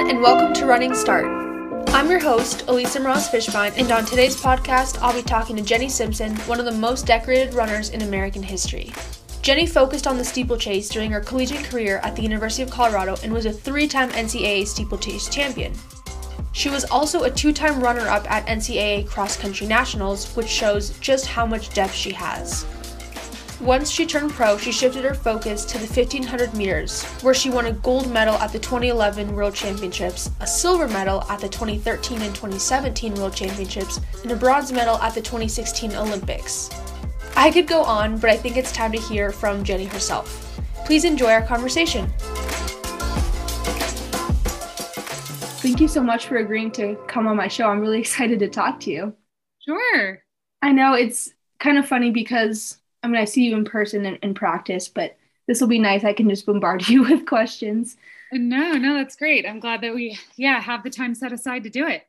everyone, and welcome to Running Start. I'm your host, Elisa Ross Fishbine, and on today's podcast, I'll be talking to Jenny Simpson, one of the most decorated runners in American history. Jenny focused on the steeplechase during her collegiate career at the University of Colorado and was a three time NCAA steeplechase champion. She was also a two time runner up at NCAA Cross Country Nationals, which shows just how much depth she has. Once she turned pro, she shifted her focus to the 1500 meters, where she won a gold medal at the 2011 World Championships, a silver medal at the 2013 and 2017 World Championships, and a bronze medal at the 2016 Olympics. I could go on, but I think it's time to hear from Jenny herself. Please enjoy our conversation. Thank you so much for agreeing to come on my show. I'm really excited to talk to you. Sure. I know it's kind of funny because I mean, I see you in person and in practice, but this will be nice. I can just bombard you with questions. No, no, that's great. I'm glad that we, yeah, have the time set aside to do it.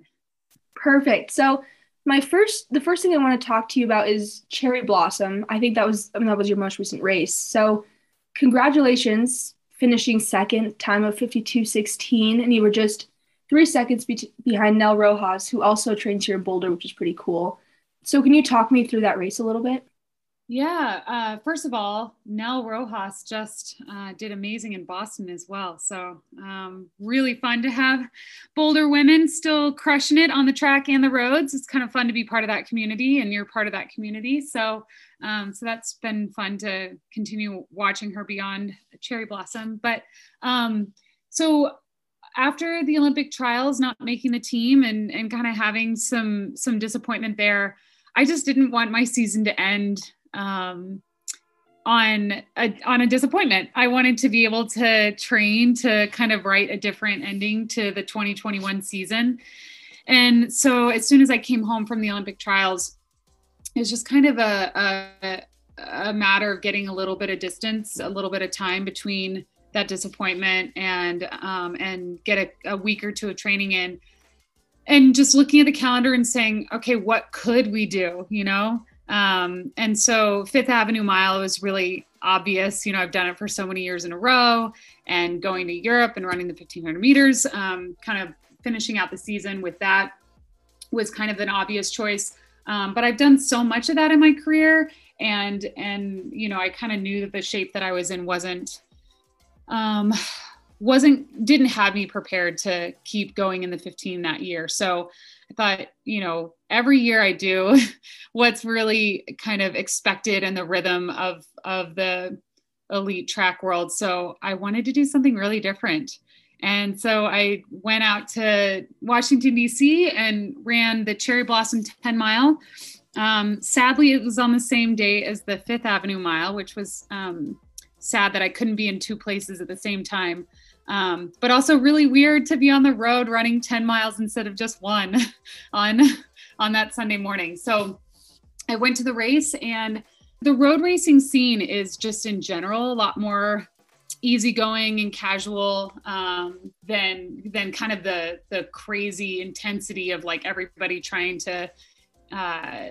Perfect. So, my first, the first thing I want to talk to you about is Cherry Blossom. I think that was, I mean, that was your most recent race. So, congratulations, finishing second, time of 52.16, and you were just three seconds be- behind Nell Rojas, who also trains here in Boulder, which is pretty cool. So, can you talk me through that race a little bit? Yeah. Uh, first of all, Nell Rojas just uh, did amazing in Boston as well. So um, really fun to have Boulder women still crushing it on the track and the roads. It's kind of fun to be part of that community, and you're part of that community. So um, so that's been fun to continue watching her beyond Cherry Blossom. But um, so after the Olympic trials, not making the team and and kind of having some some disappointment there. I just didn't want my season to end um, on a, on a disappointment. I wanted to be able to train to kind of write a different ending to the 2021 season. And so as soon as I came home from the Olympic trials, it was just kind of a, a, a matter of getting a little bit of distance, a little bit of time between that disappointment and um, and get a, a week or two of training in and just looking at the calendar and saying okay what could we do you know um, and so Fifth Avenue Mile was really obvious. You know, I've done it for so many years in a row and going to Europe and running the 1500 meters, um, kind of finishing out the season with that was kind of an obvious choice. Um, but I've done so much of that in my career. And, and, you know, I kind of knew that the shape that I was in wasn't, um, wasn't, didn't have me prepared to keep going in the 15 that year. So Thought, you know, every year I do what's really kind of expected in the rhythm of of the elite track world. So I wanted to do something really different. And so I went out to Washington, D.C. and ran the Cherry Blossom 10 mile. Um, sadly, it was on the same day as the Fifth Avenue mile, which was um, sad that I couldn't be in two places at the same time. Um, but also really weird to be on the road running 10 miles instead of just one on on that Sunday morning. So I went to the race and the road racing scene is just in general a lot more easygoing and casual um, than than kind of the the crazy intensity of like everybody trying to uh,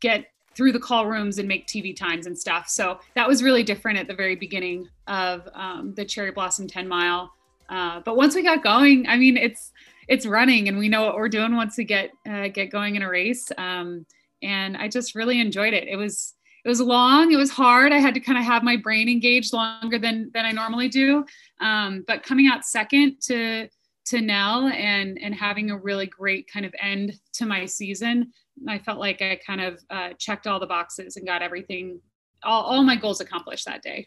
get through the call rooms and make TV times and stuff. So that was really different at the very beginning of um, the Cherry Blossom 10 mile. Uh, but once we got going, I mean, it's it's running, and we know what we're doing once we get uh, get going in a race. Um, and I just really enjoyed it. It was it was long, it was hard. I had to kind of have my brain engaged longer than than I normally do. Um, but coming out second to to Nell and and having a really great kind of end to my season I felt like I kind of uh, checked all the boxes and got everything, all, all my goals accomplished that day.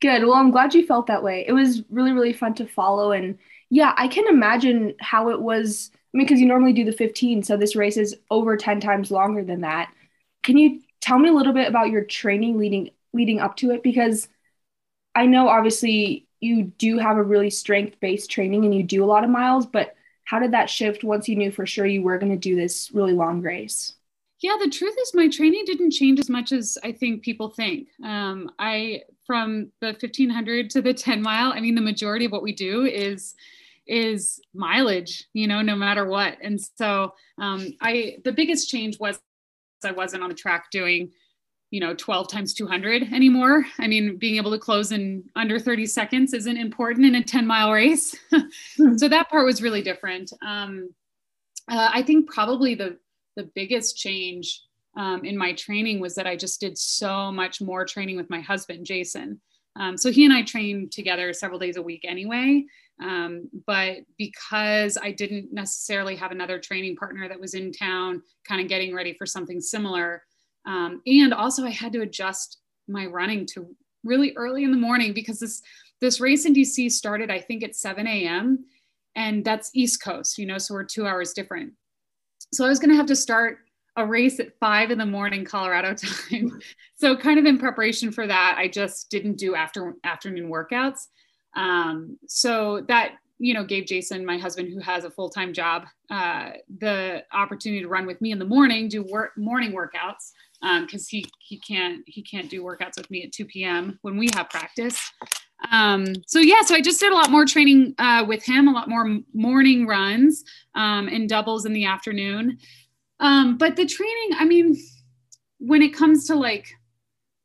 Good. Well, I'm glad you felt that way. It was really, really fun to follow. And yeah, I can imagine how it was. I mean, because you normally do the 15, so this race is over 10 times longer than that. Can you tell me a little bit about your training leading leading up to it? Because I know obviously you do have a really strength based training and you do a lot of miles, but how did that shift once you knew for sure you were going to do this really long race? Yeah, the truth is my training didn't change as much as I think people think. Um, I from the 1500 to the 10 mile. I mean, the majority of what we do is is mileage, you know, no matter what. And so um, I the biggest change was I wasn't on the track doing you know 12 times 200 anymore. I mean being able to close in under 30 seconds isn't important in a 10 mile race. Mm-hmm. so that part was really different. Um, uh, i think probably the the biggest change um, in my training was that i just did so much more training with my husband jason. Um, so he and i trained together several days a week anyway. Um, but because i didn't necessarily have another training partner that was in town kind of getting ready for something similar um, and also, I had to adjust my running to really early in the morning because this this race in DC started, I think, at 7 a.m. and that's East Coast, you know, so we're two hours different. So I was going to have to start a race at five in the morning Colorado time. so kind of in preparation for that, I just didn't do after afternoon workouts. Um, so that you know gave Jason, my husband, who has a full time job, uh, the opportunity to run with me in the morning, do work morning workouts because um, he he can't he can't do workouts with me at 2 p.m. when we have practice. Um, so yeah, so I just did a lot more training uh, with him, a lot more morning runs um, and doubles in the afternoon. Um, but the training, I mean, when it comes to like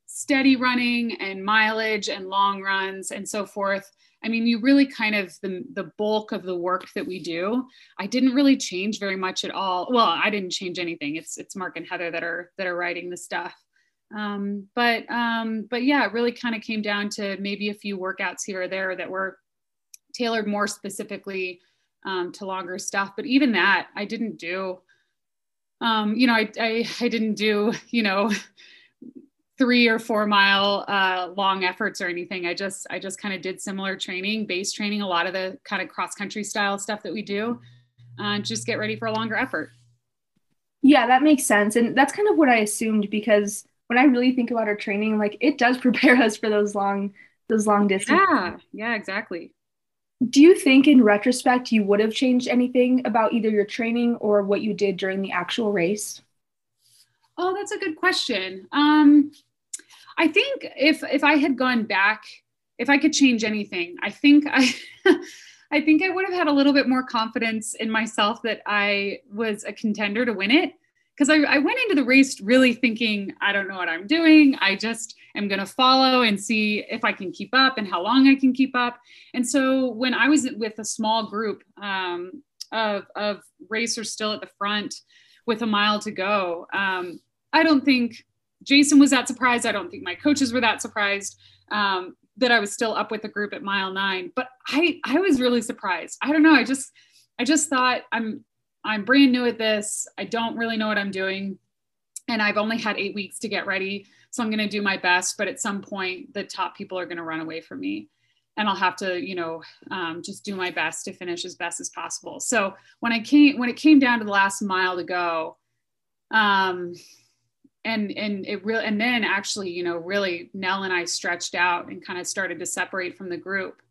steady running and mileage and long runs and so forth, I mean, you really kind of the, the bulk of the work that we do. I didn't really change very much at all. Well, I didn't change anything. It's it's Mark and Heather that are that are writing the stuff. Um, but um, but yeah, it really kind of came down to maybe a few workouts here or there that were tailored more specifically um, to longer stuff. But even that, I didn't do. Um, you know, I, I I didn't do you know three or four mile uh, long efforts or anything. I just I just kind of did similar training, base training, a lot of the kind of cross country style stuff that we do, uh, just get ready for a longer effort. Yeah, that makes sense, and that's kind of what I assumed because when I really think about our training, like it does prepare us for those long those long distances. Yeah, yeah, exactly. Do you think in retrospect you would have changed anything about either your training or what you did during the actual race? Oh, that's a good question. Um, I think if if I had gone back, if I could change anything, I think I I think I would have had a little bit more confidence in myself that I was a contender to win it. Because I, I went into the race really thinking, I don't know what I'm doing. I just am going to follow and see if I can keep up and how long I can keep up. And so when I was with a small group um, of, of racers still at the front with a mile to go, um, I don't think Jason was that surprised. I don't think my coaches were that surprised um, that I was still up with the group at mile nine. But I I was really surprised. I don't know. I just I just thought I'm I'm brand new at this. I don't really know what I'm doing, and I've only had eight weeks to get ready. So I'm going to do my best. But at some point, the top people are going to run away from me and I'll have to, you know, um, just do my best to finish as best as possible. So when I came, when it came down to the last mile to go, um, and and it really and then actually you know really nell and i stretched out and kind of started to separate from the group.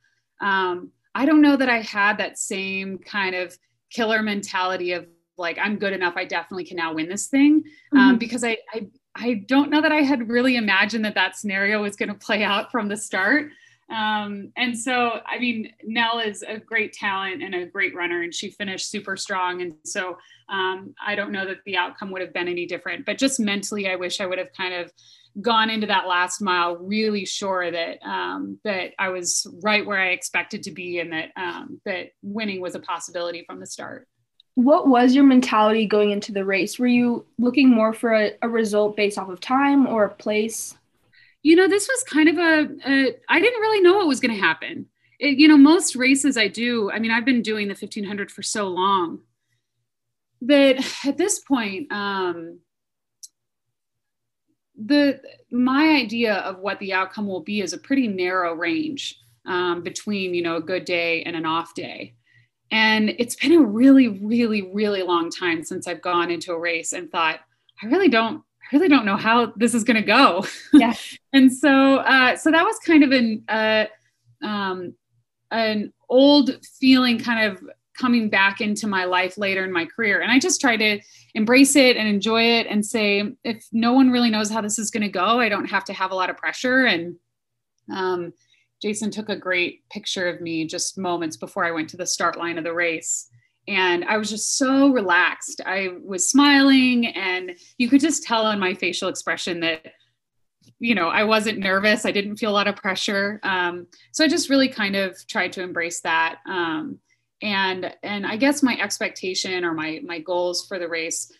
Um, i don't know that i had that same kind of killer mentality of like i'm good enough i definitely can now win this thing. Um, mm-hmm. because I, I i don't know that i had really imagined that that scenario was going to play out from the start um, and so, I mean, Nell is a great talent and a great runner, and she finished super strong. And so, um, I don't know that the outcome would have been any different, but just mentally, I wish I would have kind of gone into that last mile really sure that um, that I was right where I expected to be, and that um, that winning was a possibility from the start. What was your mentality going into the race? Were you looking more for a, a result based off of time or a place? You know, this was kind of a, a I didn't really know what was going to happen. It, you know, most races I do, I mean, I've been doing the 1500 for so long that at this point, um, the my idea of what the outcome will be is a pretty narrow range um, between you know a good day and an off day and it's been a really really really long time since i've gone into a race and thought i really don't I really don't know how this is going to go. Yeah. and so, uh, so that was kind of an, uh, um, an old feeling kind of coming back into my life later in my career. And I just try to embrace it and enjoy it and say, if no one really knows how this is going to go, I don't have to have a lot of pressure. And, um, Jason took a great picture of me just moments before I went to the start line of the race and I was just so relaxed. I was smiling, and you could just tell on my facial expression that you know, I wasn't nervous. I didn't feel a lot of pressure. Um, so I just really kind of tried to embrace that. Um, and and I guess my expectation or my my goals for the race.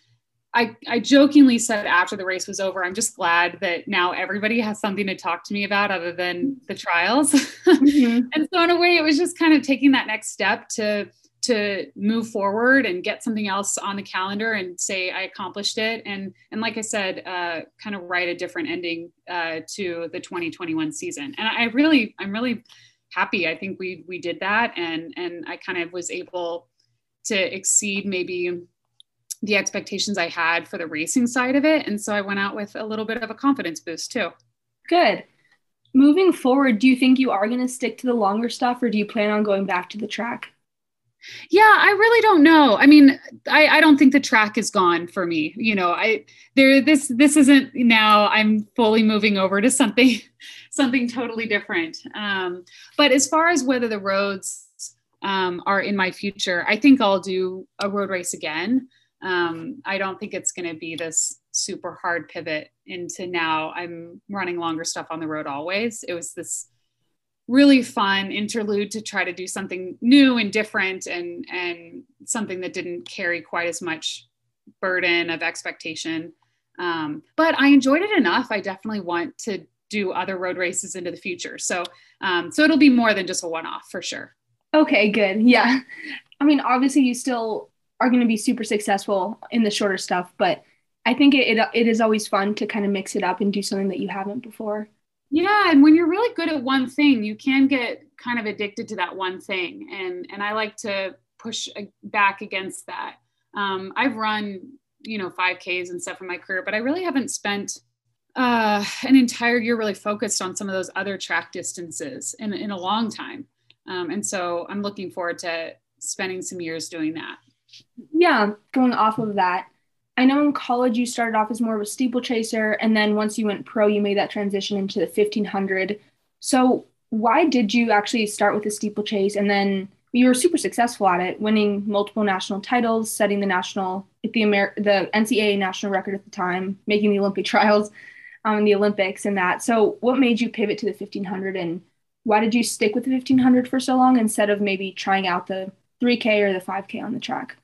I, I jokingly said after the race was over, I'm just glad that now everybody has something to talk to me about other than the trials. Mm-hmm. and so in a way, it was just kind of taking that next step to to move forward and get something else on the calendar and say I accomplished it. And and like I said, uh, kind of write a different ending uh, to the 2021 season. And I really, I'm really happy. I think we we did that, and and I kind of was able to exceed maybe the expectations I had for the racing side of it. And so I went out with a little bit of a confidence boost too. Good. Moving forward, do you think you are going to stick to the longer stuff or do you plan on going back to the track? Yeah, I really don't know. I mean, I, I don't think the track is gone for me. You know, I there this this isn't now I'm fully moving over to something something totally different. Um, but as far as whether the roads um, are in my future, I think I'll do a road race again. Um, I don't think it's going to be this super hard pivot into now I'm running longer stuff on the road always. It was this really fun interlude to try to do something new and different and and something that didn't carry quite as much burden of expectation. Um, but i enjoyed it enough. I definitely want to do other road races into the future. So um, so it'll be more than just a one-off for sure. Okay good. Yeah. I mean obviously you still are going to be super successful in the shorter stuff but i think it, it, it is always fun to kind of mix it up and do something that you haven't before yeah, and when you're really good at one thing, you can get kind of addicted to that one thing, and and I like to push back against that. Um, I've run, you know, 5Ks and stuff in my career, but I really haven't spent uh, an entire year really focused on some of those other track distances in in a long time. Um, and so I'm looking forward to spending some years doing that. Yeah, going off of that, I know in college you started off as more of a steeplechaser, and then once you went pro, you made that transition into the 1500. So, why did you actually start with the steeplechase? And then you were super successful at it, winning multiple national titles, setting the national, the Amer- the NCAA national record at the time, making the Olympic trials, um, the Olympics, and that. So, what made you pivot to the 1500, and why did you stick with the 1500 for so long instead of maybe trying out the 3K or the 5K on the track?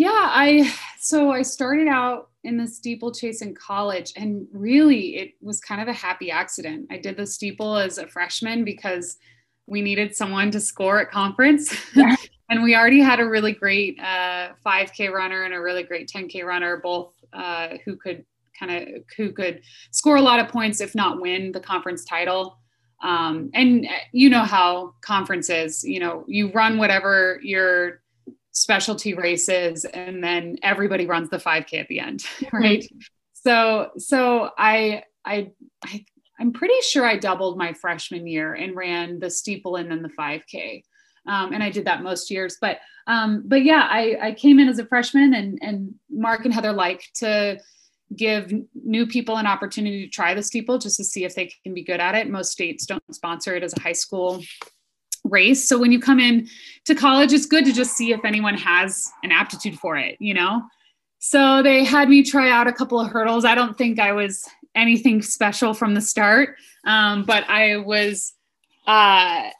Yeah, I so I started out in the steeplechase in college and really it was kind of a happy accident. I did the steeple as a freshman because we needed someone to score at conference. Yeah. and we already had a really great uh, 5K runner and a really great 10K runner, both uh, who could kind of who could score a lot of points, if not win the conference title. Um, and uh, you know how conferences. You know, you run whatever your specialty races and then everybody runs the 5k at the end right? Mm-hmm. so so I, I i i'm pretty sure i doubled my freshman year and ran the steeple and then the 5k um, and i did that most years but um, but yeah I, I came in as a freshman and and mark and heather like to give new people an opportunity to try the steeple just to see if they can be good at it. Most states don't sponsor it as a high school race. So when you come in to college, it's good to just see if anyone has an aptitude for it, you know? So they had me try out a couple of hurdles. I don't think I was anything special from the start, um, but I was uh,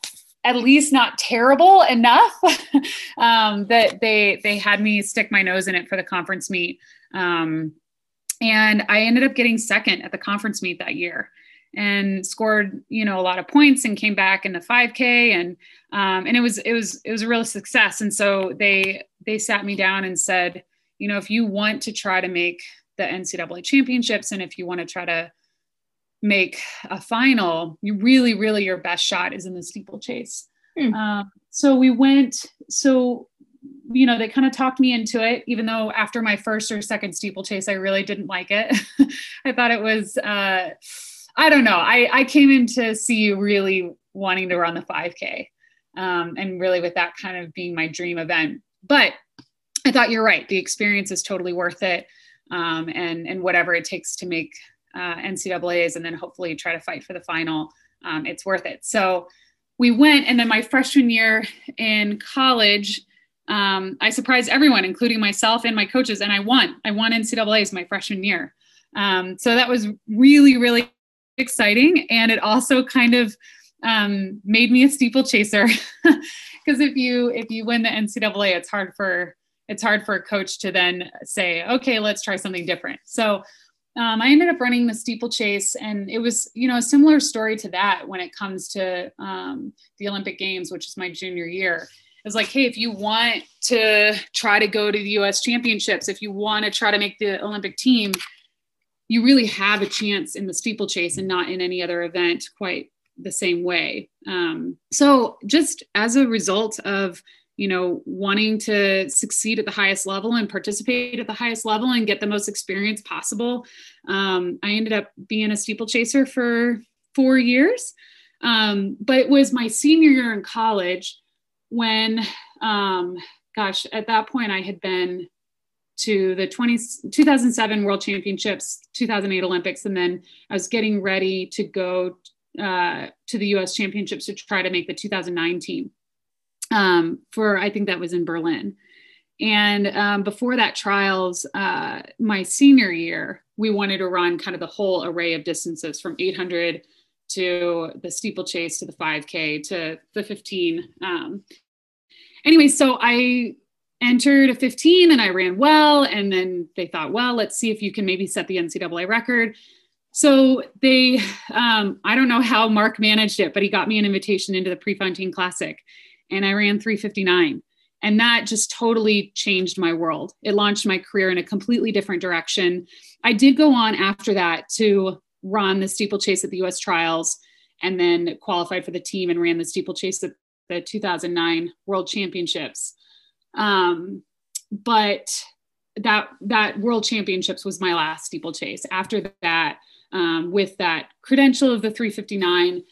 at least not terrible enough um, that they they had me stick my nose in it for the conference meet. Um, and I ended up getting second at the conference meet that year and scored you know a lot of points and came back in the 5k and um, and it was it was it was a real success. And so they they sat me down and said you know if you want to try to make the ncaa championships and if you want to try to make a final you really really your best shot is in the steeplechase. Hmm. um, so we went so you know they kind of talked me into it even though after my first or second steeplechase i really didn't like it. I thought it was uh, I don't know. I, I came in to CU really wanting to run the 5K um, and really with that kind of being my dream event. But I thought you're right. The experience is totally worth it. Um, and, and whatever it takes to make uh, NCAAs and then hopefully try to fight for the final, um, it's worth it. So we went. And then my freshman year in college, um, I surprised everyone, including myself and my coaches, and I won. I won NCAAs my freshman year. Um, so that was really, really exciting. And it also kind of um, made me a steeplechaser because if you if you win the NCAA, it's hard for it's hard for a coach to then say, okay, let's try something different. So um, I ended up running the steeplechase, and it was, you know, a similar story to that when it comes to um, the Olympic Games, which is my junior year. It was like, hey, if you want to try to go to the U.S. Championships, if you want to try to make the Olympic team, you really have a chance in the steeplechase and not in any other event quite the same way. Um, so, just as a result of you know, wanting to succeed at the highest level and participate at the highest level and get the most experience possible. Um, I ended up being a steeplechaser for four years. Um, but it was my senior year in college when, um, gosh, at that point I had been to the 20, 2007 World Championships, 2008 Olympics, and then I was getting ready to go uh, to the US Championships to try to make the 2009 team um, for I think that was in Berlin. And um, before that trials, uh, my senior year, we wanted to run kind of the whole array of distances from 800 to the steeplechase to the 5K to the 15. Um, anyway, so I entered a 15 and I ran well. And then they thought, well, let's see if you can maybe set the NCAA record. So they, um, I don't know how Mark managed it, but he got me an invitation into the Prefontaine Classic and I ran 359. And that just totally changed my world. It launched my career in a completely different direction. I did go on after that to run the steeplechase at the US trials and then qualified for the team and ran the steeplechase at the 2009 World Championships. Um, but that that World Championships was my last steeplechase. After that, um, with that credential of the 359,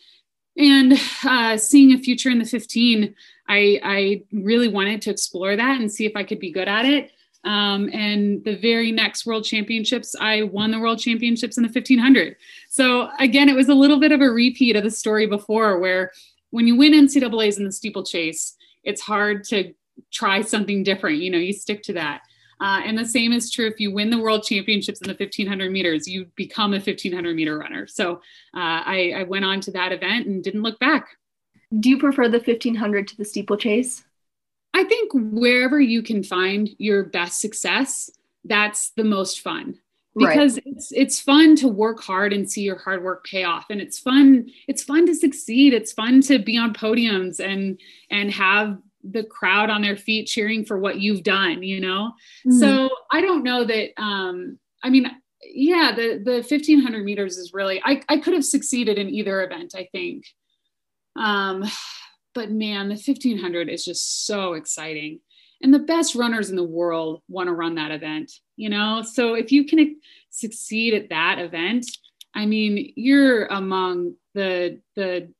and uh, seeing a future in the 15 I, I really wanted to explore that and see if i could be good at it um, and the very next world championships i won the world championships in the 1500 so again it was a little bit of a repeat of the story before where when you win ncaa's in the steeplechase it's hard to try something different you know you stick to that uh, and the same is true if you win the world championships in the 1500 meters, you become a 1500 meter runner. So uh, I, I went on to that event and didn't look back. Do you prefer the 1500 to the steeplechase? I think wherever you can find your best success, that's the most fun because right. it's it's fun to work hard and see your hard work pay off and it's fun it's fun to succeed it's fun to be on podiums and and have the crowd on their feet cheering for what you've done you know? Mm-hmm. so i don't know that um i mean yeah the the 1500 meters is really i i could have succeeded in either event i think. Um but man the 1500 is just so exciting. And the best runners in the world want to run that event you know? So if you can succeed at that event i mean you're among the the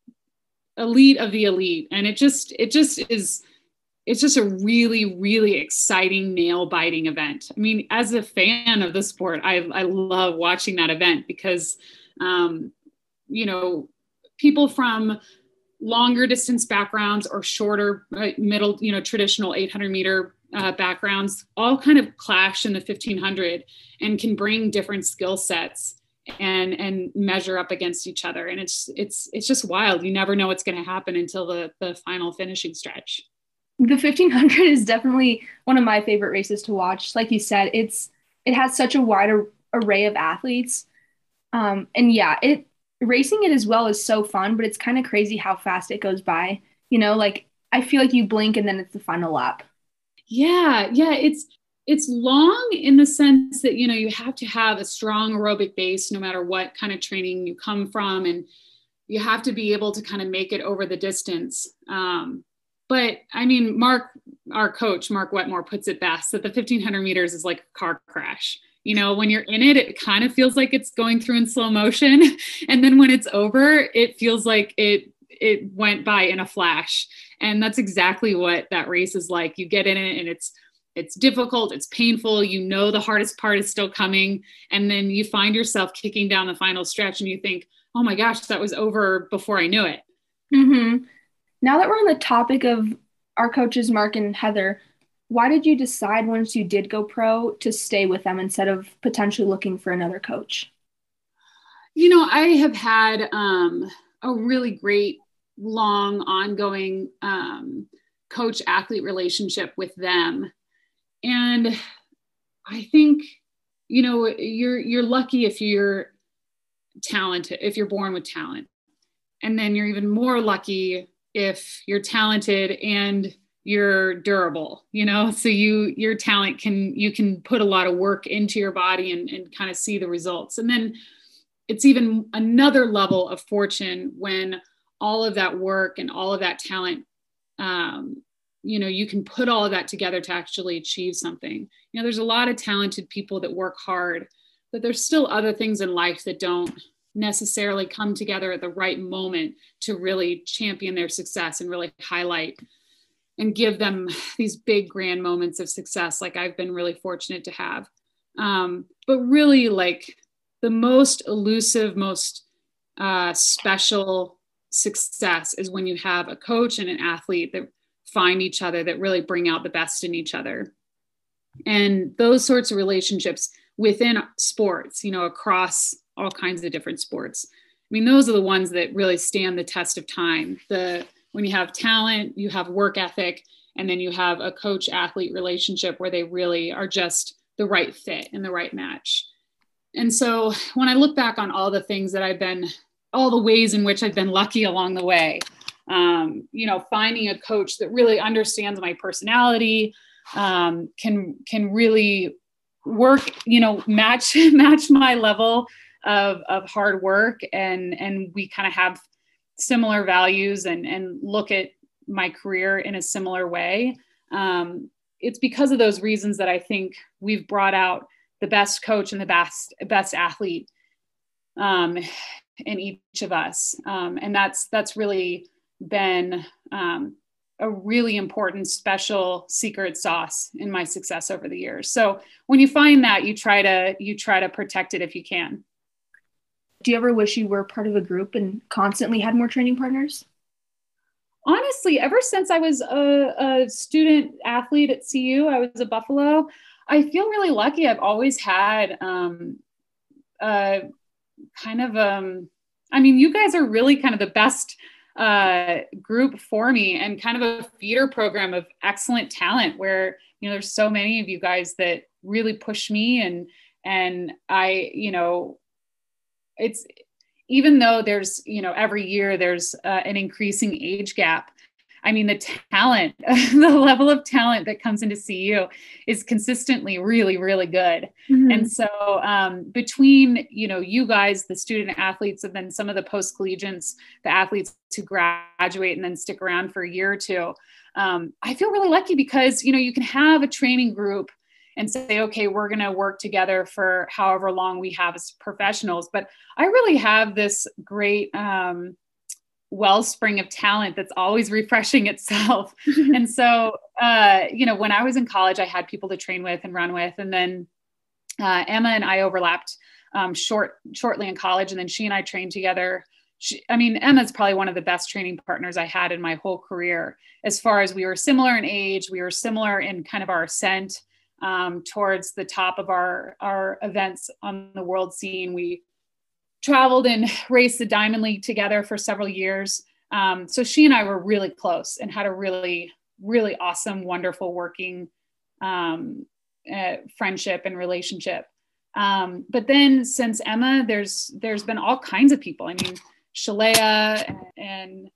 elite of the elite. And it just it just is it's just a really really exciting nail biting event. I mean as a fan of the sport i, I love watching that event because um, you know people from longer distance backgrounds or shorter uh, middle you know traditional 800 meter uh, backgrounds all kind of clash in the 1500 and can bring different skill sets and and measure up against each other. And it's it's it's just wild. You never know what's going to happen until the the final finishing stretch. The 1500 is definitely one of my favorite races to watch. Like you said it's it has such a wide array of athletes. Um and yeah it racing it as well is so fun but it's kind of crazy how fast it goes by. You know like i feel like you blink and then it's the final lap. Yeah yeah it's it's long in the sense that you know you have to have a strong aerobic base no matter what kind of training you come from and you have to be able to kind of make it over the distance. Um, but i mean mark our coach mark wetmore puts it best that the 1500 meters is like a car crash. You know when you're in it it kind of feels like it's going through in slow motion and then when it's over it feels like it it went by in a flash. And that's exactly what that race is like. You get in it and it's it's difficult, it's painful, you know the hardest part is still coming, and then you find yourself kicking down the final stretch and you think, oh my gosh, that was over before I knew it. Mm-hmm. Now that we're on the topic of our coaches, Mark and Heather, why did you decide once you did go pro to stay with them instead of potentially looking for another coach? You know, I have had um, a really great, long, ongoing um, coach athlete relationship with them. And I think, you know, you're you're lucky if you're talented, if you're born with talent. And then you're even more lucky if you're talented and you're durable you know so you your talent can you can put a lot of work into your body and, and kind of see the results and then it's even another level of fortune when all of that work and all of that talent um, you know you can put all of that together to actually achieve something. You know there's a lot of talented people that work hard but there's still other things in life that don't necessarily come together at the right moment to really champion their success and really highlight and give them these big grand moments of success like i've been really fortunate to have. Um, but really like the most elusive most uh, special success is when you have a coach and an athlete that find each other that really bring out the best in each other. And those sorts of relationships within sports you know across all kinds of different sports. I mean those are the ones that really stand the test of time. The when you have talent, you have work ethic, and then you have a coach athlete relationship where they really are just the right fit and the right match. And so when I look back on all the things that I've been, all the ways in which I've been lucky along the way, um, you know, finding a coach that really understands my personality, um, can can really work, you know, match match my level of of hard work, and and we kind of have similar values and and look at my career in a similar way. Um, it's because of those reasons that i think we've brought out the best coach and the best best athlete um, in each of us. Um, and that's that's really been um, a really important special secret sauce in my success over the years so when you find that you try to you try to protect it if you can do you ever wish you were part of a group and constantly had more training partners? Honestly, ever since I was a, a student athlete at CU, I was a Buffalo. I feel really lucky. I've always had um, a kind of um, I mean, you guys are really kind of the best uh, group for me and kind of a feeder program of excellent talent where you know there's so many of you guys that really push me and and I you know it's even though there's you know every year there's uh, an increasing age gap i mean the talent the level of talent that comes into cu is consistently really really good mm-hmm. and so um, between you know you guys the student athletes and then some of the post collegians the athletes who graduate and then stick around for a year or two um, i feel really lucky because you know you can have a training group and say, okay, we're going to work together for however long we have as professionals. But I really have this great um, wellspring of talent that's always refreshing itself. and so, uh, you know, when I was in college, I had people to train with and run with. And then uh, Emma and I overlapped um, short, shortly in college. And then she and I trained together. She, I mean, Emma's probably one of the best training partners I had in my whole career. As far as we were similar in age, we were similar in kind of our ascent um, towards the top of our our events on the world scene. We traveled and raced the Diamond League together for several years. Um, so she and I were really close and had a really really awesome, wonderful working um, uh, friendship and relationship. Um, but then since Emma, there's there's been all kinds of people. I mean, Shalaya and, and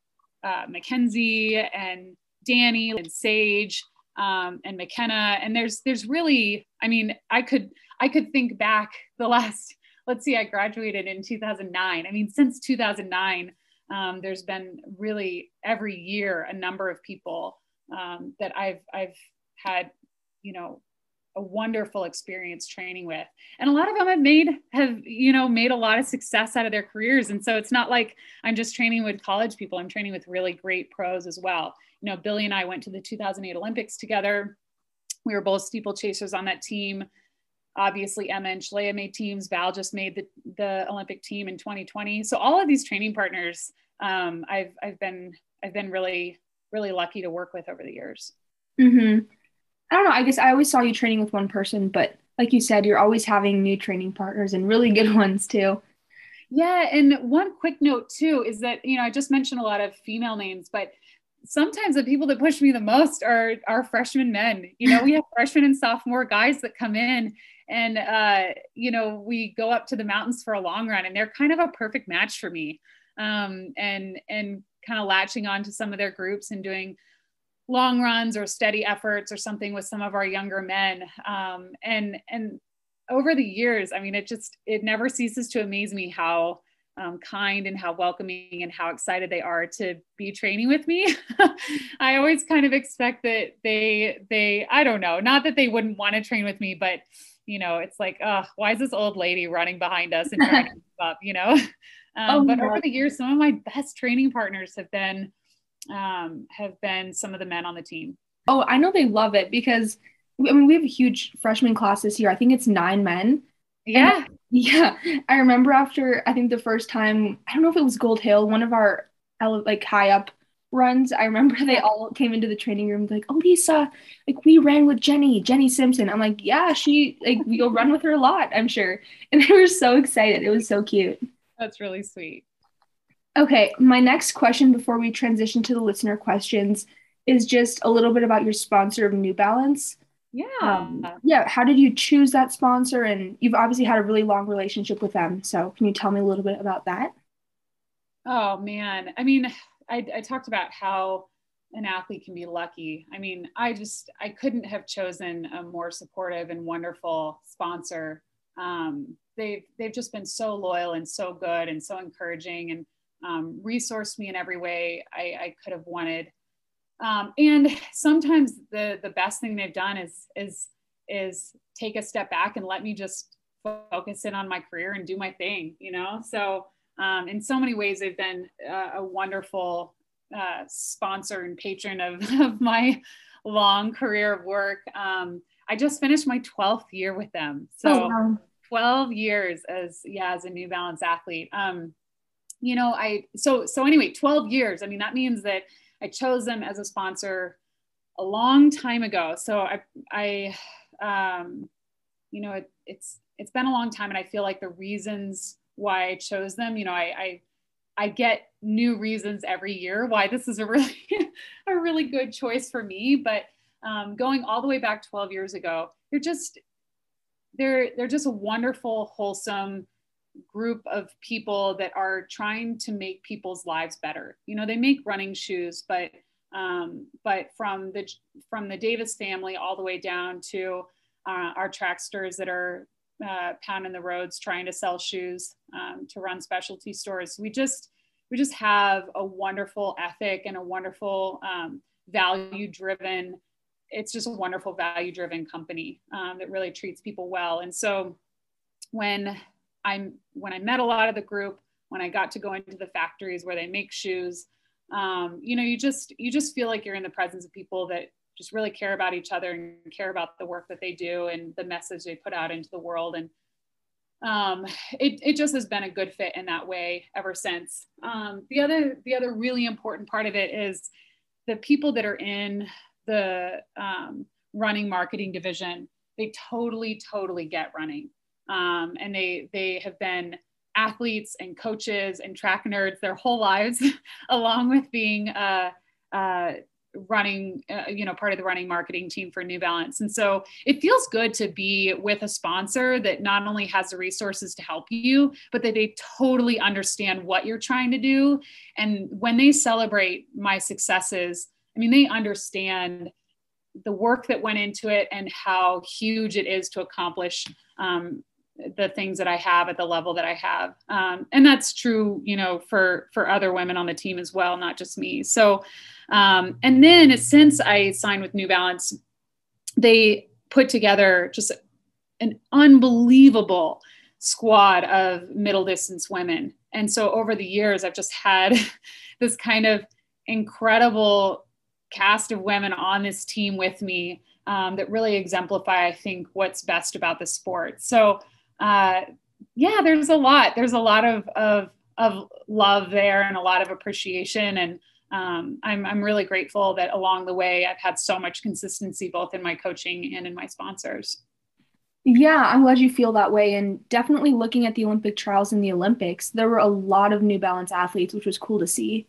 uh, Mackenzie and Danny and Sage um, and McKenna. And there's there's really, I mean, I could I could think back the last. Let's see, I graduated in 2009. I mean, since 2009, um, there's been really every year a number of people um, that I've I've had, you know, a wonderful experience training with and a lot of them have made have you know made a lot of success out of their careers and so it's not like i'm just training with college people i'm training with really great pros as well you know, Billy and I went to the 2008 Olympics together. We were both steeplechasers on that team. Obviously, Emma and Shalaya made teams. Val just made the, the Olympic team in 2020. So all of these training partners, um, I've I've been I've been really really lucky to work with over the years. Mm-hmm. I don't know. I guess I always saw you training with one person, but like you said, you're always having new training partners and really good ones too. Yeah. And one quick note too is that, you know, I just mentioned a lot of female names, but sometimes the people that push me the most are are freshman men. You know, we have freshmen and sophomore guys that come in and uh, you know, we go up to the mountains for a long run and they're kind of a perfect match for me. Um, and and kind of latching on to some of their groups and doing long runs or steady efforts or something with some of our younger men. Um, and and over the years, I mean, it just it never ceases to amaze me how um, kind and how welcoming and how excited they are to be training with me. I always kind of expect that they they I don't know, not that they wouldn't want to train with me, but you know, it's like, uh, why is this old lady running behind us and trying to keep up, you know? Um, oh, but over the years, some of my best training partners have been um, have been some of the men on the team. Oh, I know they love it because I mean we have a huge freshman class this year. I think it's nine men. Yeah. And, yeah. I remember after I think the first time, I don't know if it was Gold Hill, one of our like high up runs. I remember they all came into the training room like, "Oh, Lisa, like we ran with Jenny, Jenny Simpson." I'm like, "Yeah, she like you'll run with her a lot, I'm sure." And they were so excited. It was so cute. That's really sweet. Okay, my next question before we transition to the listener questions is just a little bit about your sponsor of New Balance. Yeah. Um, yeah. How did you choose that sponsor? And you've obviously had a really long relationship with them. So can you tell me a little bit about that? Oh, man. I mean, I, I talked about how an athlete can be lucky. I mean, I just, I couldn't have chosen a more supportive and wonderful sponsor. Um, they've, they've just been so loyal and so good and so encouraging and um, resourced me in every way I, I could have wanted. Um, and sometimes the the best thing they've done is is is take a step back and let me just focus in on my career and do my thing. You know, so um, in so many ways they've been uh, a wonderful uh, sponsor and patron of, of my long career of work. Um, I just finished my 12th year with them. So oh, wow. 12 years as yeah as a New Balance athlete. Um, you know, I so so anyway, 12 years. I mean, that means that I chose them as a sponsor a long time ago. So I I um, you know, it, it's it's been a long time, and I feel like the reasons why I chose them, you know, I I, I get new reasons every year why this is a really a really good choice for me. But um, going all the way back 12 years ago, they're just they're they're just a wonderful, wholesome group of people that are trying to make people's lives better. You know, they make running shoes, but um, but from the from the Davis family all the way down to uh, our tracksters that are uh, pounding the roads trying to sell shoes um, to run specialty stores. We just we just have a wonderful ethic and a wonderful um, value driven. It's just a wonderful value driven company um, that really treats people well. And so when I when I met a lot of the group, when I got to go into the factories where they make shoes, um, you know, you just you just feel like you're in the presence of people that just really care about each other and care about the work that they do and the message they put out into the world. And um, it, it just has been a good fit in that way ever since. Um, the other the other really important part of it is the people that are in the um, running marketing division. They totally totally get running um, and they they have been athletes and coaches and track nerds their whole lives, along with being uh, uh, running, uh, you know, part of the running marketing team for New Balance. And so it feels good to be with a sponsor that not only has the resources to help you, but that they totally understand what you're trying to do. And when they celebrate my successes, I mean, they understand the work that went into it and how huge it is to accomplish um, the things that I have at the level that I have. Um, and that's true, you know, for, for other women on the team as well, not just me. So, um, and then since I signed with New Balance, they put together just an unbelievable squad of middle distance women. And so over the years, I've just had this kind of incredible cast of women on this team with me um, that really exemplify, I think, what's best about the sport. So uh, yeah, there's a lot. There's a lot of, of, of love there and a lot of appreciation. And um, I'm, I'm really grateful that along the way I've had so much consistency both in my coaching and in my sponsors. Yeah, I'm glad you feel that way. And definitely looking at the Olympic trials and the Olympics, there were a lot of New Balance athletes, which was cool to see.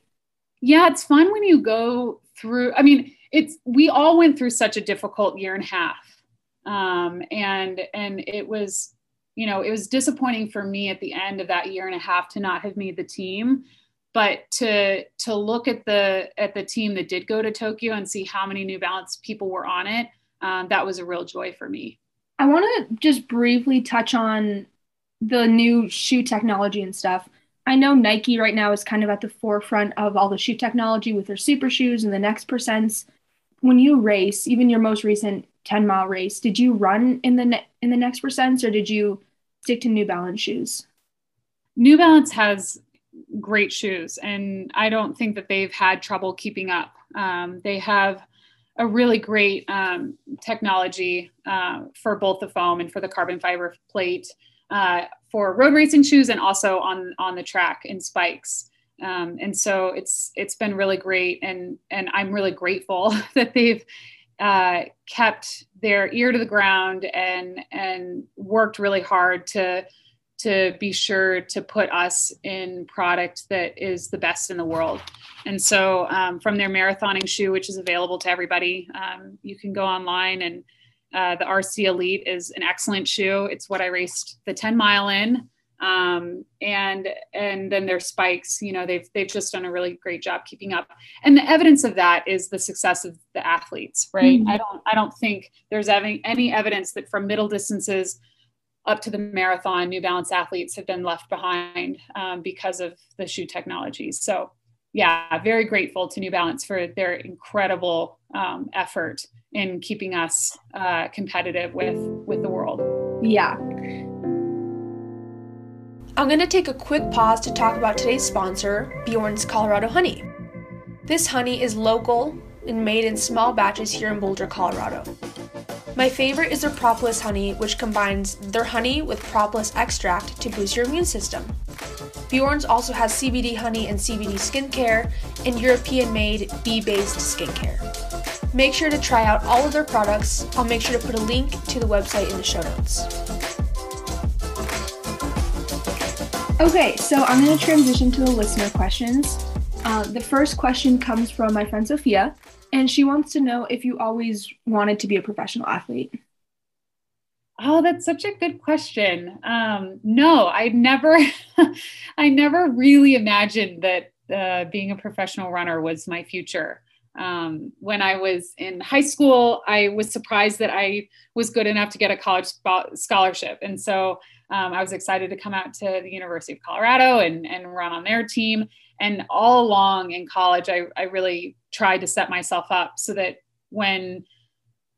Yeah, it's fun when you go through. I mean, it's we all went through such a difficult year and a half, um, and and it was, you know, it was disappointing for me at the end of that year and a half to not have made the team but to to look at the at the team that did go to Tokyo and see how many New Balance people were on it, um, that was a real joy for me. I want to just briefly touch on the new shoe technology and stuff. I know Nike right now is kind of at the forefront of all the shoe technology with their super shoes and the next percents. When you race, even your most recent 10 mile race, did you run in the ne- in the next percents or did you stick to New Balance shoes? New Balance has great shoes, and I don't think that they've had trouble keeping up. Um, they have a really great um, technology uh, for both the foam and for the carbon fiber plate uh, for road racing shoes and also on on the track in spikes. Um, and so it's it's been really great, and and I'm really grateful that they've uh, kept their ear to the ground and and worked really hard to to be sure to put us in product that is the best in the world. And so, um, from their marathoning shoe, which is available to everybody, um, you can go online and uh, the RC Elite is an excellent shoe. It's what I raced the 10 mile in. Um, and and then their spikes, you know, they've they've just done a really great job keeping up. And the evidence of that is the success of the athletes, right? Mm-hmm. I don't I don't think there's any, any evidence that from middle distances up to the marathon, New Balance athletes have been left behind um, because of the shoe technologies. So, yeah, very grateful to New Balance for their incredible um, effort in keeping us uh, competitive with with the world. Yeah. I'm going to take a quick pause to talk about today's sponsor, Bjorn's Colorado Honey. This honey is local and made in small batches here in Boulder, Colorado. My favorite is their propolis honey, which combines their honey with propolis extract to boost your immune system. Bjorn's also has CBD honey and CBD skincare and European made bee based skincare. Make sure to try out all of their products. I'll make sure to put a link to the website in the show notes. Okay, so I'm going to transition to the listener questions. Uh, the first question comes from my friend Sophia, and she wants to know if you always wanted to be a professional athlete. Oh, that's such a good question. Um, no, I never, I never really imagined that uh, being a professional runner was my future. Um, when I was in high school, I was surprised that I was good enough to get a college scholarship, and so um, I was excited to come out to the University of Colorado and, and run on their team. And all along in college, I, I really tried to set myself up so that when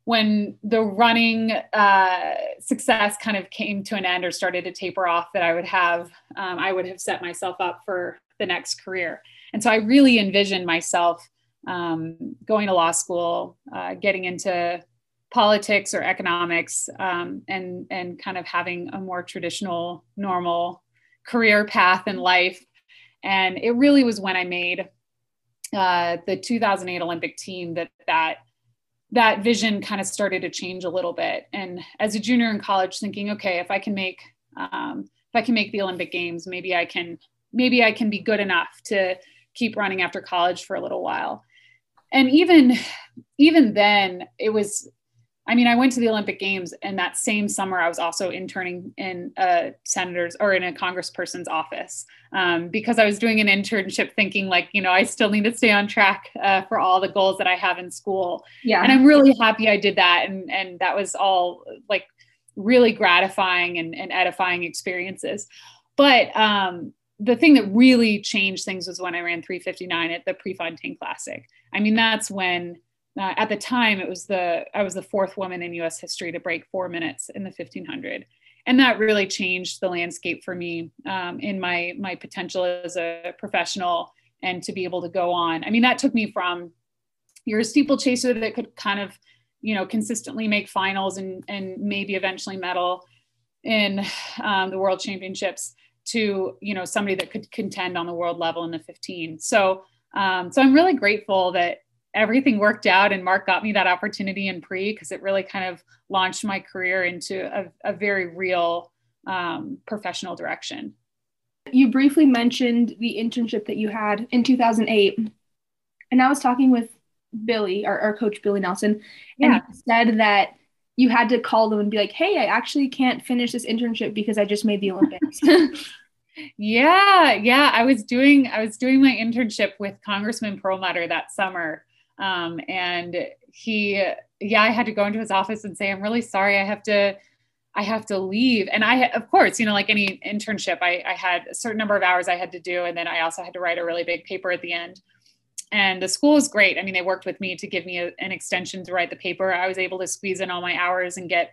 when the running uh, success kind of came to an end or started to taper off, that I would have um, I would have set myself up for the next career. And so I really envisioned myself um, going to law school, uh, getting into politics or economics, um, and and kind of having a more traditional, normal career path in life. And it really was when I made uh, the 2008 Olympic team that that that vision kind of started to change a little bit. And as a junior in college, thinking, okay, if I can make um, if I can make the Olympic Games, maybe I can maybe I can be good enough to keep running after college for a little while. And even even then, it was I mean, I went to the Olympic Games, and that same summer, I was also interning in a senator's or in a congressperson's office um, because I was doing an internship, thinking like, you know, I still need to stay on track uh, for all the goals that I have in school. Yeah, and I'm really happy I did that, and and that was all like really gratifying and, and edifying experiences. But um, the thing that really changed things was when I ran 359 at the Prefontaine Classic. I mean, that's when uh, at the time, it was the I was the fourth woman in U.S. history to break four minutes in the 1500, and that really changed the landscape for me um, in my my potential as a professional and to be able to go on. I mean, that took me from you're a steeplechaser that could kind of you know consistently make finals and and maybe eventually medal in um, the world championships to you know somebody that could contend on the world level in the 15 so um, so I'm really grateful that everything worked out and Mark got me that opportunity in pre because it really kind of launched my career into a, a very real um, professional direction. You briefly mentioned the internship that you had in 2008. And I was talking with Billy, our, our coach, Billy Nelson, and he said that you had to call them and be like, hey, I actually can't finish this internship because I just made the Olympics. yeah, yeah. I was doing I was doing my internship with Congressman Perlmutter that summer. Um, and he yeah, I had to go into his office and say, I'm really sorry, I have to I have to leave. And I, of course, you know, like any internship, I, I had a certain number of hours I had to do. And then I also had to write a really big paper at the end. And the school was great. I mean, they worked with me to give me a, an extension to write the paper. I was able to squeeze in all my hours and get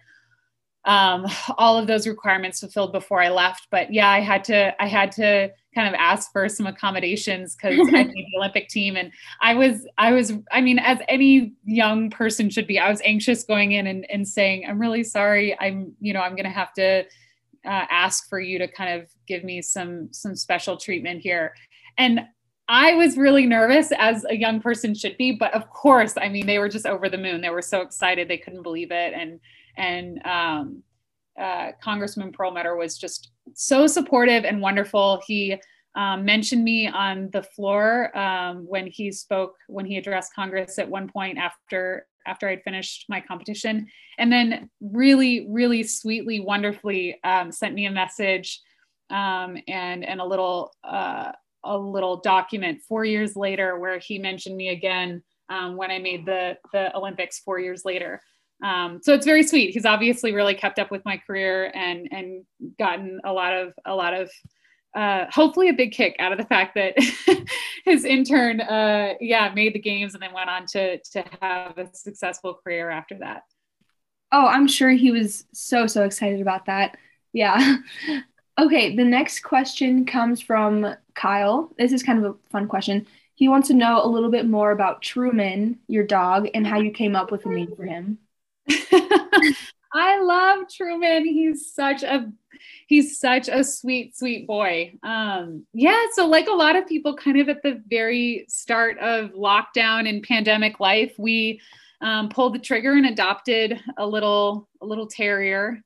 um, all of those requirements fulfilled before I left. But yeah, I had to, I had to kind of ask for some accommodations because I made the Olympic team. And I was, I was, I mean, as any young person should be, I was anxious going in and, and saying, I'm really sorry. I'm, you know, I'm going to have to uh, ask for you to kind of give me some, some special treatment here. And I was really nervous as a young person should be, but of course, I mean, they were just over the moon. They were so excited. They couldn't believe it. And, and, um, uh, Congressman Perlmutter was just so supportive and wonderful. He um, mentioned me on the floor um, when he spoke, when he addressed Congress at one point after after I'd finished my competition, and then really, really sweetly, wonderfully um, sent me a message um, and and a little uh, a little document four years later where he mentioned me again um, when I made the the Olympics four years later. Um, so it's very sweet. He's obviously really kept up with my career and and gotten a lot of a lot of uh, hopefully a big kick out of the fact that his intern, uh, yeah, made the games and then went on to to have a successful career after that. Oh, I'm sure he was so so excited about that. Yeah. okay, the next question comes from Kyle. This is kind of a fun question. He wants to know a little bit more about Truman, your dog, and how you came up with a name for him. I love Truman. He's such a he's such a sweet sweet boy. Um yeah, so like a lot of people kind of at the very start of lockdown and pandemic life, we um, pulled the trigger and adopted a little a little terrier.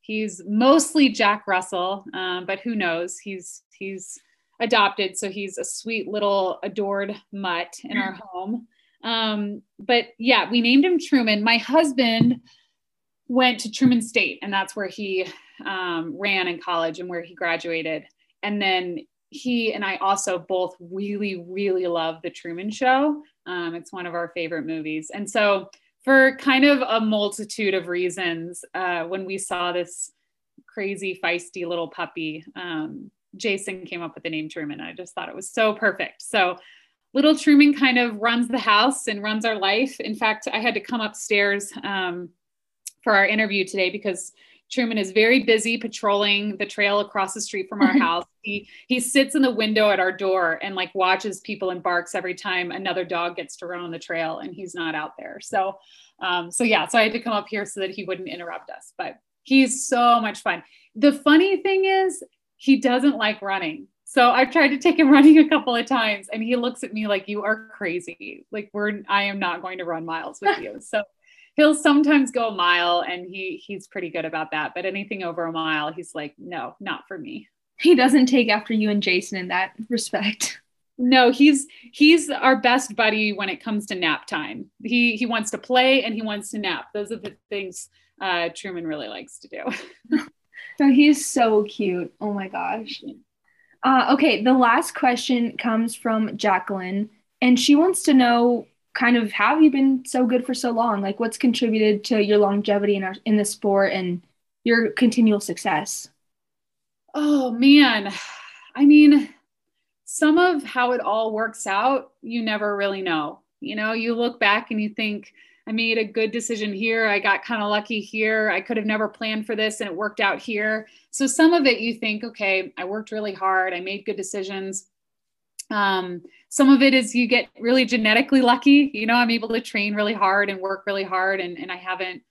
He's mostly Jack Russell, um, but who knows? He's he's adopted, so he's a sweet little adored mutt in our home. Um, but yeah, we named him Truman. My husband went to Truman State, and that's where he um, ran in college and where he graduated. And then he and I also both really, really love The Truman Show. Um, it's one of our favorite movies. And so, for kind of a multitude of reasons, uh, when we saw this crazy, feisty little puppy, um, Jason came up with the name Truman. I just thought it was so perfect. So, little Truman kind of runs the house and runs our life. In fact, I had to come upstairs um, for our interview today because Truman is very busy patrolling the trail across the street from our house. He he sits in the window at our door and like watches people and barks every time another dog gets to run on the trail and he's not out there. So um, so yeah, so I had to come up here so that he wouldn't interrupt us. But he's so much fun. The funny thing is he doesn't like running. So I've tried to take him running a couple of times and he looks at me like you are crazy. Like we're I am not going to run miles with you. So he'll sometimes go a mile and he he's pretty good about that, but anything over a mile he's like no, not for me. He doesn't take after you and Jason in that respect. No, he's he's our best buddy when it comes to nap time. He he wants to play and he wants to nap. Those are the things uh, Truman really likes to do. so he's so cute. Oh my gosh. Uh, okay, the last question comes from Jacqueline, and she wants to know kind of how have you been so good for so long? Like, what's contributed to your longevity in our in the sport and your continual success? Oh man, I mean, some of how it all works out, you never really know. You know, you look back and you think, I made a good decision here. I got kind of lucky here. I could have never planned for this and it worked out here. So some of it you think, okay, I worked really hard. I made good decisions. Um, some of it is you get really genetically lucky. You know, I'm able to train really hard and work really hard and, and I haven't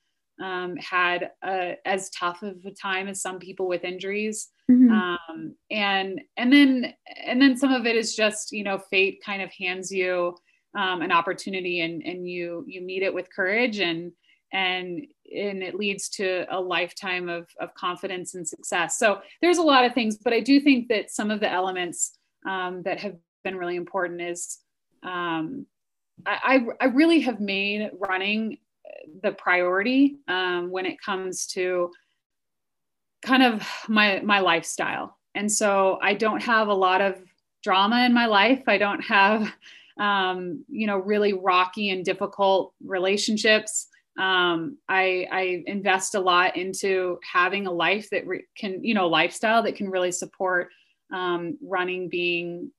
um, had a, as tough of a time as some people with injuries. Mm-hmm. Um, and and then and then some of it is just you know fate kind of hands you um, an opportunity and and you you meet it with courage and and and it leads to a lifetime of, of confidence and success. So there's a lot of things but i do think that some of the elements um, that have been really important is um, I, I really have made running the priority um, when it comes to kind of my my lifestyle. And so i don't have a lot of drama in my life. I don't have um, you know really rocky and difficult relationships um, I, I invest a lot into having a life that re- can you know lifestyle that can really support um, running being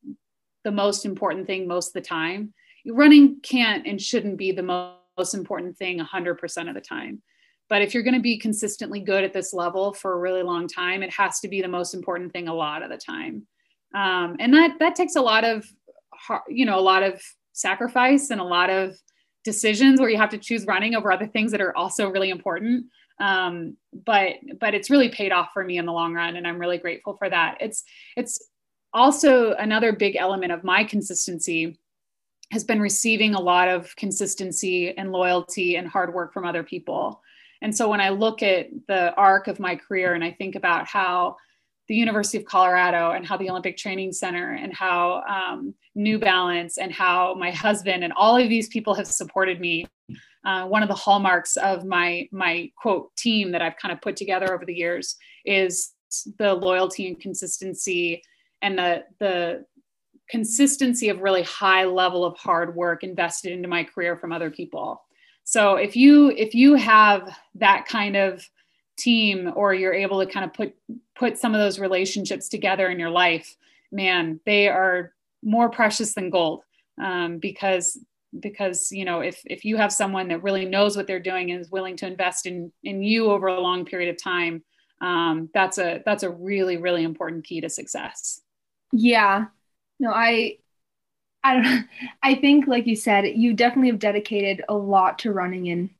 the most important thing most of the time running can't and shouldn't be the most most important thing 100% of the time. But if you're going to be consistently good at this level for a really long time, it has to be the most important thing a lot of the time. Um, and that that takes a lot of, you know, a lot of sacrifice and a lot of decisions where you have to choose running over other things that are also really important. Um, but but it's really paid off for me in the long run, and I'm really grateful for that. It's it's also another big element of my consistency has been receiving a lot of consistency and loyalty and hard work from other people. And so when I look at the arc of my career and I think about how the University of Colorado and how the Olympic Training Center and how um, New Balance and how my husband and all of these people have supported me. Uh, one of the hallmarks of my my quote team that I've kind of put together over the years is the loyalty and consistency and the the consistency of really high level of hard work invested into my career from other people so if you if you have that kind of team or you're able to kind of put put some of those relationships together in your life man they are more precious than gold. Um, because because you know if if you have someone that really knows what they're doing and is willing to invest in in you over a long period of time um, that's a that's a really really important key to success. Yeah. No, I I don't I think like you said, you definitely have dedicated a lot to running and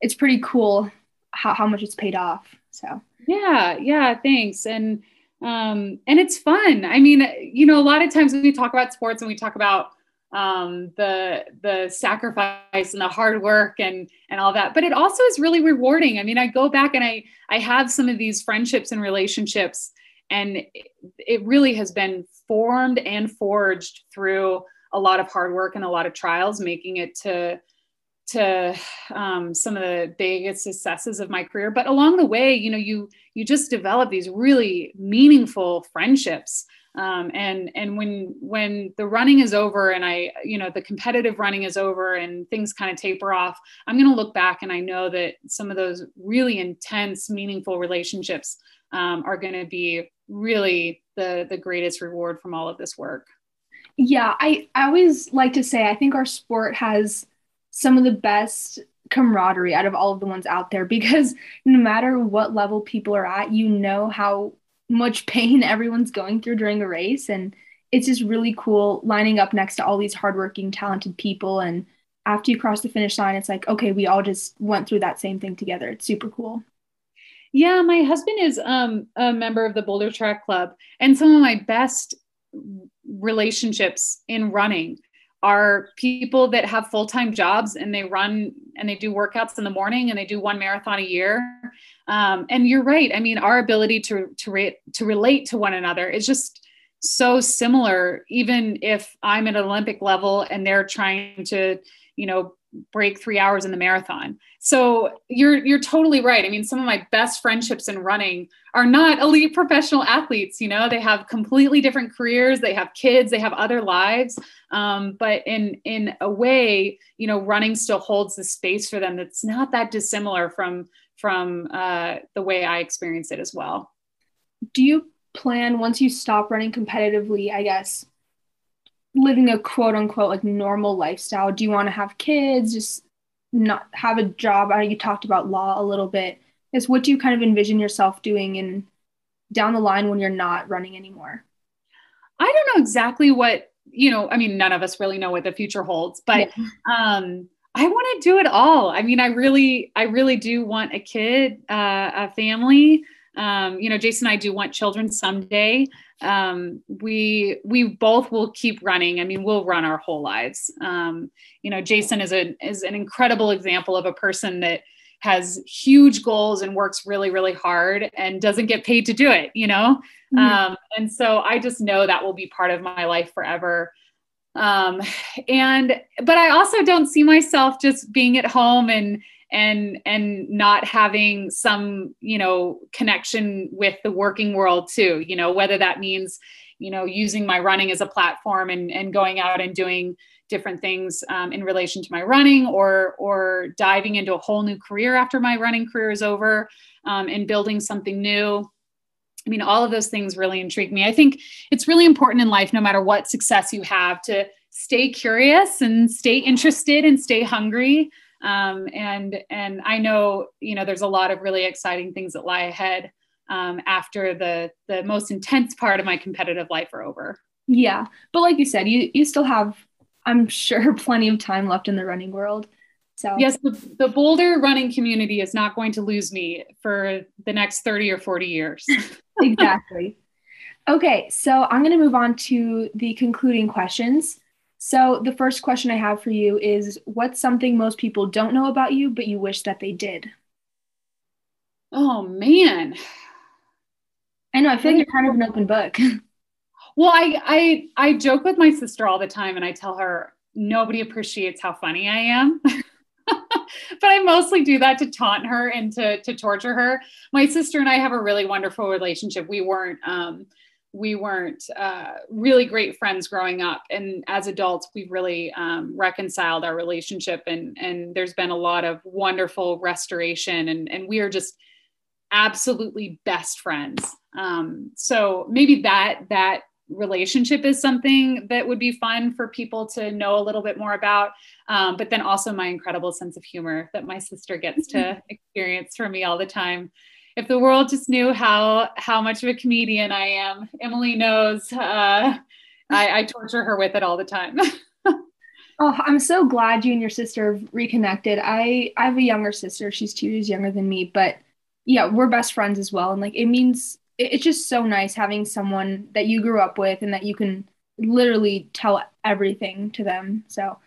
it's pretty cool how, how much it's paid off. So yeah, yeah, thanks. And um and it's fun. I mean, you know, a lot of times when we talk about sports and we talk about um, the the sacrifice and the hard work and and all that. But it also is really rewarding. I mean, I go back and I I have some of these friendships and relationships and it really has been formed and forged through a lot of hard work and a lot of trials making it to to um, some of the biggest successes of my career but along the way you know you you just develop these really meaningful friendships. Um, and and when when the running is over and i you know the competitive running is over and things kind of taper off i'm going to look back and i know that some of those really intense meaningful relationships um, are going to be really the the greatest reward from all of this work. Yeah i i always like to say i think our sport has some of the best camaraderie out of all of the ones out there because no matter what level people are at you know how much pain everyone's going through during a race. And it's just really cool lining up next to all these hardworking talented people. And after you cross the finish line it's like okay we all just went through that same thing together. It's super cool. Yeah, my husband is um, a member of the Boulder Track Club, and some of my best relationships in running are people that have full-time jobs and they run and they do workouts in the morning and they do one marathon a year. Um, and you're right. I mean our ability to to, re- to relate to one another is just so similar even if i'm at an olympic level and they're trying to you know break three hours in the marathon. So you're you're totally right. I mean, some of my best friendships in running are not elite professional athletes. You know, they have completely different careers. They have kids. They have other lives. Um, but in in a way, you know, running still holds the space for them that's not that dissimilar from from uh, the way I experience it as well. Do you plan once you stop running competitively? I guess living a quote unquote like normal lifestyle? Do you want to have kids? Just not have a job? I know you talked about law a little bit. Is what do you kind of envision yourself doing in down the line when you're not running anymore? I don't know exactly what you know. I mean, none of us really know what the future holds, but yeah. um, I want to do it all. I mean, I really, I really do want a kid, uh, a family. Um, you know, Jason and I do want children someday. Um, we we both will keep running. I mean, we'll run our whole lives. Um, you know, Jason is a is an incredible example of a person that has huge goals and works really really hard and doesn't get paid to do it. You know, mm-hmm. um, and so I just know that will be part of my life forever um and but i also don't see myself just being at home and and and not having some you know connection with the working world too you know whether that means you know using my running as a platform and and going out and doing different things um, in relation to my running or or diving into a whole new career after my running career is over um, and building something new I mean, all of those things really intrigue me. I think it's really important in life, no matter what success you have, to stay curious and stay interested and stay hungry. Um, and and I know you know there's a lot of really exciting things that lie ahead um, after the the most intense part of my competitive life are over. Yeah, but like you said, you you still have, I'm sure, plenty of time left in the running world. So yes, the, the Boulder running community is not going to lose me for the next 30 or 40 years. exactly. Okay, so I'm going to move on to the concluding questions. So the first question I have for you is what's something most people don't know about you but you wish that they did? Oh man. I know, I feel like you're kind of an open book. Well, I I I joke with my sister all the time and I tell her nobody appreciates how funny I am. but I mostly do that to taunt her and to to torture her. My sister and I have a really wonderful relationship. We weren't um, we weren't uh, really great friends growing up, and as adults, we've really um, reconciled our relationship, and and there's been a lot of wonderful restoration, and and we are just absolutely best friends. Um, so maybe that that relationship is something that would be fun for people to know a little bit more about. Um, but then also my incredible sense of humor that my sister gets to experience from me all the time. If the world just knew how how much of a comedian I am, Emily knows. Uh, I, I torture her with it all the time. Oh, I'm so glad you and your sister reconnected. I I have a younger sister. She's two years younger than me, but yeah, we're best friends as well. And like it means it's just so nice having someone that you grew up with and that you can literally tell everything to them. So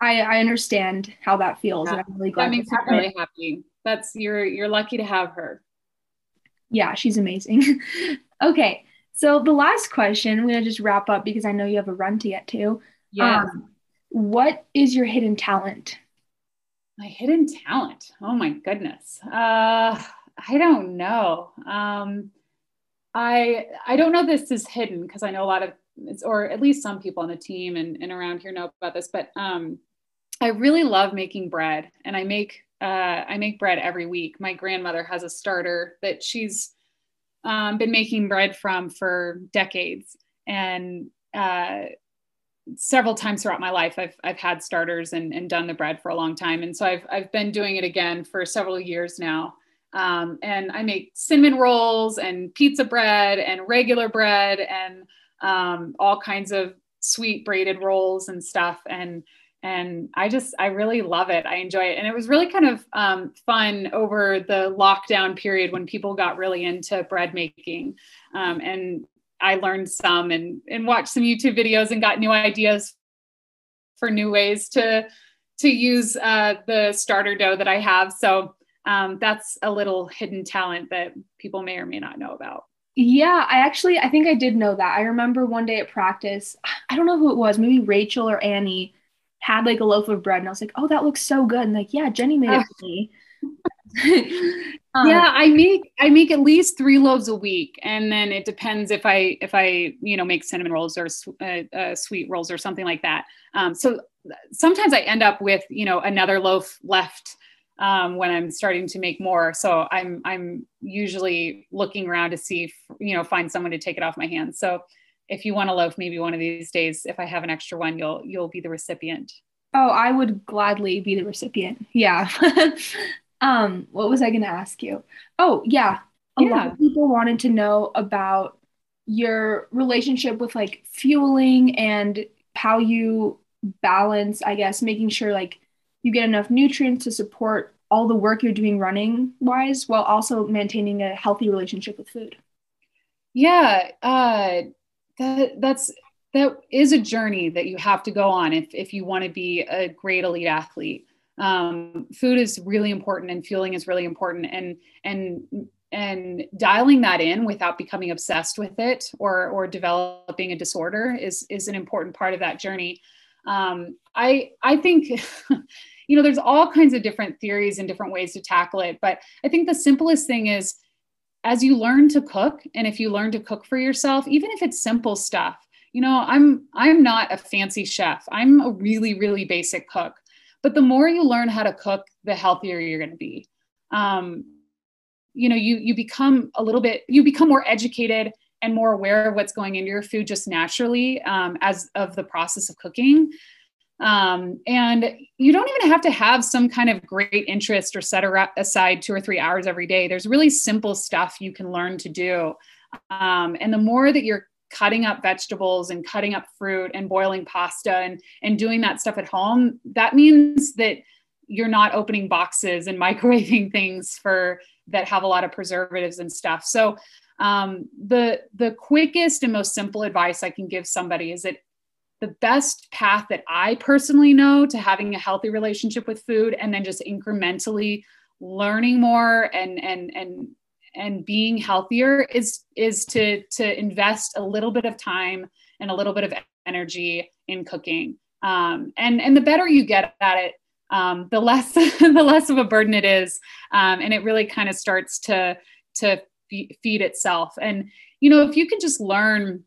I, I understand how that feels. Yeah. And I'm really glad that makes me really happy. That's you're you're lucky to have her. Yeah, she's amazing. okay. So the last question, I'm gonna just wrap up because I know you have a run to get to. Yeah. Um, what is your hidden talent? My hidden talent. Oh my goodness. Uh I don't know. Um I I don't know this is hidden because I know a lot of or at least some people on the team and, and around here know about this, but um, I really love making bread and I make uh, I make bread every week. My grandmother has a starter that she's um, been making bread from for decades and uh, several times throughout my life I've, I've had starters and, and done the bread for a long time. And so I've, I've been doing it again for several years now. Um, and I make cinnamon rolls and pizza bread and regular bread and um, all kinds of sweet braided rolls and stuff. And and I just I really love it. I enjoy it, and it was really kind of um, fun over the lockdown period when people got really into bread making. Um, and I learned some and and watched some YouTube videos and got new ideas for new ways to to use uh, the starter dough that I have. So um, that's a little hidden talent that people may or may not know about. Yeah, I actually I think I did know that. I remember one day at practice, I don't know who it was, maybe Rachel or Annie had like a loaf of bread and I was like, "Oh, that looks so good." And like, "Yeah, Jenny made it for me." um, yeah, I make I make at least 3 loaves a week and then it depends if I if I, you know, make cinnamon rolls or uh, uh, sweet rolls or something like that. Um, so sometimes I end up with, you know, another loaf left um, when I'm starting to make more. So I'm I'm usually looking around to see if, you know find someone to take it off my hands. So if you want a loaf, maybe one of these days, if I have an extra one, you'll you'll be the recipient. Oh, I would gladly be the recipient. Yeah. um, what was I going to ask you? Oh, yeah. A yeah. lot of people wanted to know about your relationship with like fueling and how you balance, I guess, making sure like you get enough nutrients to support all the work you're doing running wise while also maintaining a healthy relationship with food? Yeah, uh, that that's that is a journey that you have to go on if if you want to be a great elite athlete. Um, food is really important, and fueling is really important, and and and dialing that in without becoming obsessed with it or or developing a disorder is is an important part of that journey. Um, I I think. you know, there's all kinds of different theories and different ways to tackle it. But I think the simplest thing is as you learn to cook, and if you learn to cook for yourself, even if it's simple stuff, you know, I'm I'm not a fancy chef. I'm a really, really basic cook. But the more you learn how to cook, the healthier you're going to be. Um, you know, you you become a little bit, you become more educated and more aware of what's going into your food just naturally um, as of the process of cooking. Um, and you don't even have to have some kind of great interest or set aside two or three hours every day. There's really simple stuff you can learn to do. Um, and the more that you're cutting up vegetables and cutting up fruit and boiling pasta and, and doing that stuff at home, that means that you're not opening boxes and microwaving things for that have a lot of preservatives and stuff. So um, the the quickest and most simple advice I can give somebody is that the best path that I personally know to having a healthy relationship with food and then just incrementally learning more and and and and being healthier is is to to invest a little bit of time and a little bit of energy in cooking. Um, and and the better you get at it um, the less the less of a burden it is. Um, and it really kind of starts to to feed itself. And you know if you can just learn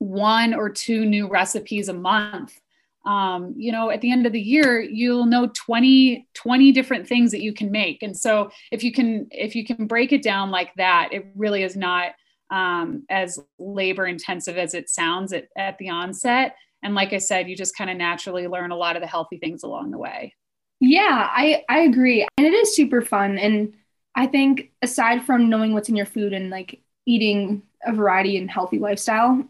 one or two new recipes a month. Um, you know at the end of the year you'll know 20 20 different things that you can make. And so if you can if you can break it down like that it really is not um, as labor intensive as it sounds at, at the onset. And like i said you just kind of naturally learn a lot of the healthy things along the way. Yeah i i agree. And it is super fun. And i think aside from knowing what's in your food and like eating a variety and healthy lifestyle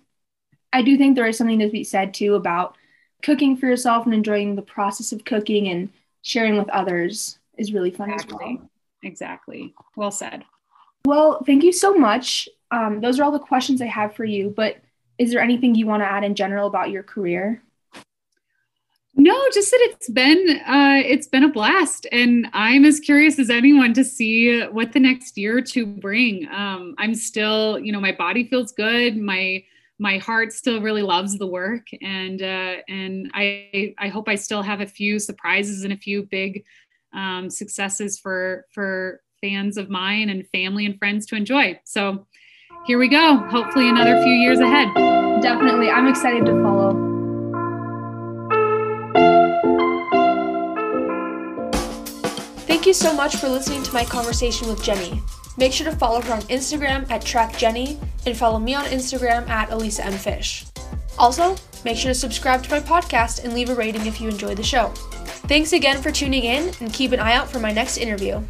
I do think there is something to be said too about cooking for yourself and enjoying the process of cooking and sharing with others is really fun exactly. as well. Exactly. Well said. Well, thank you so much. Um, those are all the questions I have for you, but is there anything you want to add in general about your career? No, just that it's been uh, it's been a blast, and I'm as curious as anyone to see what the next year or two bring. Um, I'm still, you know, my body feels good. My my heart still really loves the work and uh, and I I hope I still have a few surprises and a few big um, successes for for fans of mine and family and friends to enjoy. So here we go. Hopefully another few years ahead. Definitely. I'm excited to follow. Thank you so much for listening to my conversation with Jenny. Make sure to follow her on Instagram at TrackJenny and follow me on Instagram at Elisa M. Fish. Also, make sure to subscribe to my podcast and leave a rating if you enjoy the show. Thanks again for tuning in and keep an eye out for my next interview.